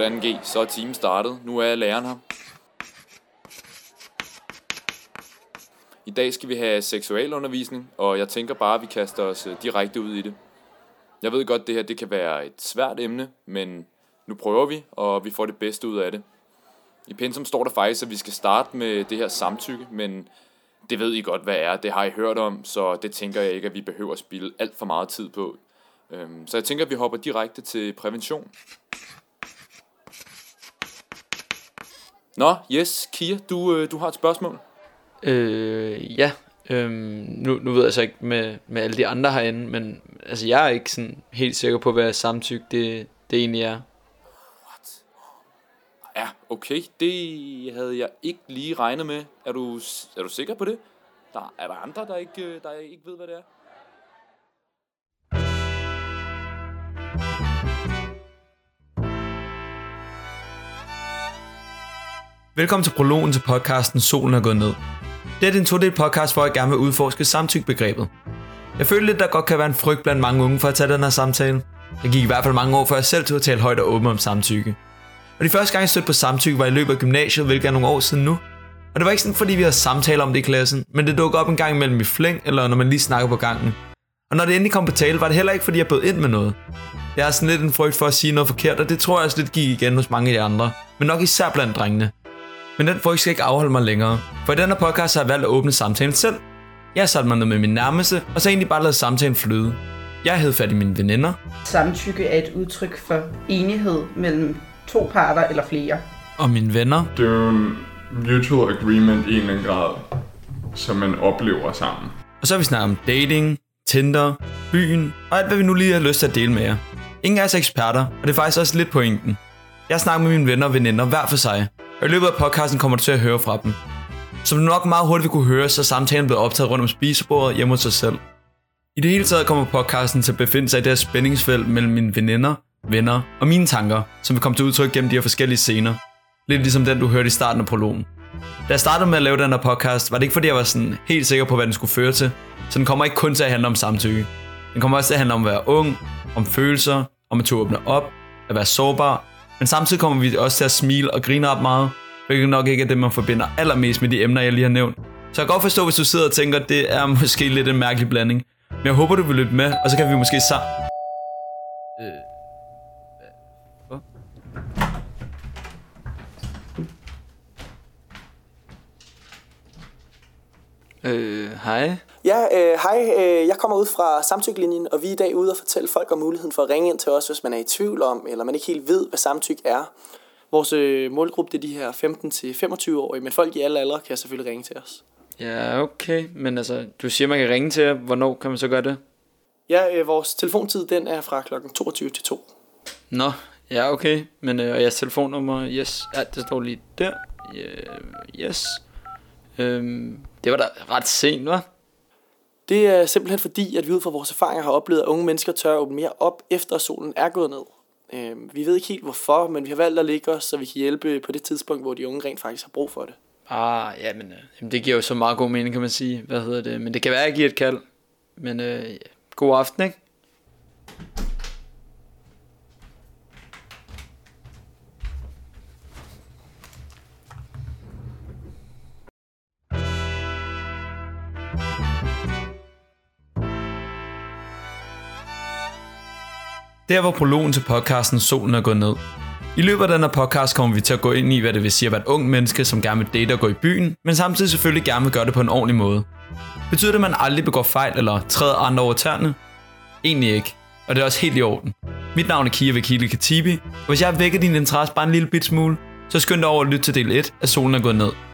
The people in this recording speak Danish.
Godt 2G, så er timen startet. Nu er læreren her. I dag skal vi have seksualundervisning, og jeg tænker bare, at vi kaster os øh, direkte ud i det. Jeg ved godt, at det her det kan være et svært emne, men nu prøver vi, og vi får det bedste ud af det. I pensum står der faktisk, at vi skal starte med det her samtykke, men det ved I godt, hvad er. Det har I hørt om, så det tænker jeg ikke, at vi behøver at spille alt for meget tid på. Øhm, så jeg tænker, at vi hopper direkte til prævention. Nå, yes, Kia, du, øh, du har et spørgsmål. Øh, ja. Øhm, nu, nu ved jeg så ikke med, med alle de andre herinde, men altså, jeg er ikke sådan helt sikker på, hvad samtykke det, det egentlig er. Ja, okay, det havde jeg ikke lige regnet med. Er du, er du sikker på det? Der, er der andre, der ikke, øh, der ikke ved, hvad det er? Velkommen til prologen til podcasten Solen er gået ned. Det er en todelt podcast, hvor jeg gerne vil udforske samtykkebegrebet. Jeg føler lidt, der godt kan være en frygt blandt mange unge for at tage den her samtale. Jeg gik i hvert fald mange år, før jeg selv tog at tale højt og åbent om samtykke. Og de første gang, jeg stødte på samtykke, var i løbet af gymnasiet, hvilket er nogle år siden nu. Og det var ikke sådan, fordi vi havde samtaler om det i klassen, men det dukkede op en gang imellem i flæng, eller når man lige snakker på gangen. Og når det endelig kom på tale, var det heller ikke, fordi jeg bød ind med noget. Jeg har sådan lidt en frygt for at sige noget forkert, og det tror jeg også lidt gik igen hos mange af de andre. Men nok især blandt drengene. Men den frygt skal ikke afholde mig længere. For i denne podcast har jeg valgt at åbne samtalen selv. Jeg har sat mig ned med min nærmeste, og så egentlig bare lavet samtalen flyde. Jeg havde fat i mine veninder, Samtykke er et udtryk for enighed mellem to parter eller flere. og mine venner, Det er jo en mutual agreement i en eller anden grad, som man oplever sammen. og så har vi snakket om dating, Tinder, byen, og alt hvad vi nu lige har lyst til at dele med jer. Ingen af os er eksperter, og det er faktisk også lidt pointen. Jeg snakker med mine venner og veninder hver for sig, og i løbet af podcasten kommer du til at høre fra dem. Som du nok meget hurtigt vil kunne høre, så er samtalen blevet optaget rundt om spisebordet hjemme hos sig selv. I det hele taget kommer podcasten til at befinde sig i det her spændingsfelt mellem mine veninder, venner og mine tanker, som vil komme til udtryk gennem de her forskellige scener. Lidt ligesom den, du hørte i starten af prologen. Da jeg startede med at lave den her podcast, var det ikke fordi, jeg var sådan helt sikker på, hvad den skulle føre til. Så den kommer ikke kun til at handle om samtykke. Den kommer også til at handle om at være ung, om følelser, om at turde åbne op, at være sårbar. Men samtidig kommer vi også til at smile og grine op meget, hvilket nok ikke er det, man forbinder allermest med de emner, jeg lige har nævnt. Så jeg kan godt forstå, hvis du sidder og tænker, at det er måske lidt en mærkelig blanding. Men jeg håber, du vil lytte med, og så kan vi måske sammen... Øh, øh, øh, hej. Ja, øh, hej. Øh, jeg kommer ud fra samtykkelinjen, og vi er i dag ude og fortælle folk om muligheden for at ringe ind til os, hvis man er i tvivl om, eller man ikke helt ved, hvad samtykke er. Vores øh, målgruppe det er de her 15-25-årige, men folk i alle aldre kan selvfølgelig ringe til os. Ja, okay. Men altså, du siger, man kan ringe til jer. Hvornår kan man så gøre det? Ja, øh, vores telefontid den er fra kl. 22 til 2. Nå, ja, okay. Men øh, og jeres telefonnummer, yes. Ja, det står lige der. Yeah, yes. Øhm, det var da ret sent, hva'? Det er simpelthen fordi, at vi ud fra vores erfaringer har oplevet, at unge mennesker tør at åbne mere op, efter at solen er gået ned. Øh, vi ved ikke helt hvorfor, men vi har valgt at ligge os, så vi kan hjælpe på det tidspunkt, hvor de unge rent faktisk har brug for det. Ah, ja, men øh, jamen, det giver jo så meget god mening, kan man sige. Hvad hedder det? Men det kan være, at jeg giver et kald. Men øh, god aften, ikke? Der var prologen til podcasten Solen er gået ned. I løbet af den her podcast kommer vi til at gå ind i, hvad det vil sige at være et ung menneske, som gerne vil date og gå i byen, men samtidig selvfølgelig gerne vil gøre det på en ordentlig måde. Betyder det, at man aldrig begår fejl eller træder andre over tæerne? Egentlig ikke, og det er også helt i orden. Mit navn er Kia Vakili Katibi, og hvis jeg har vækket din interesse bare en lille bit smule, så skynd dig over at lytte til del 1 af Solen er gået ned.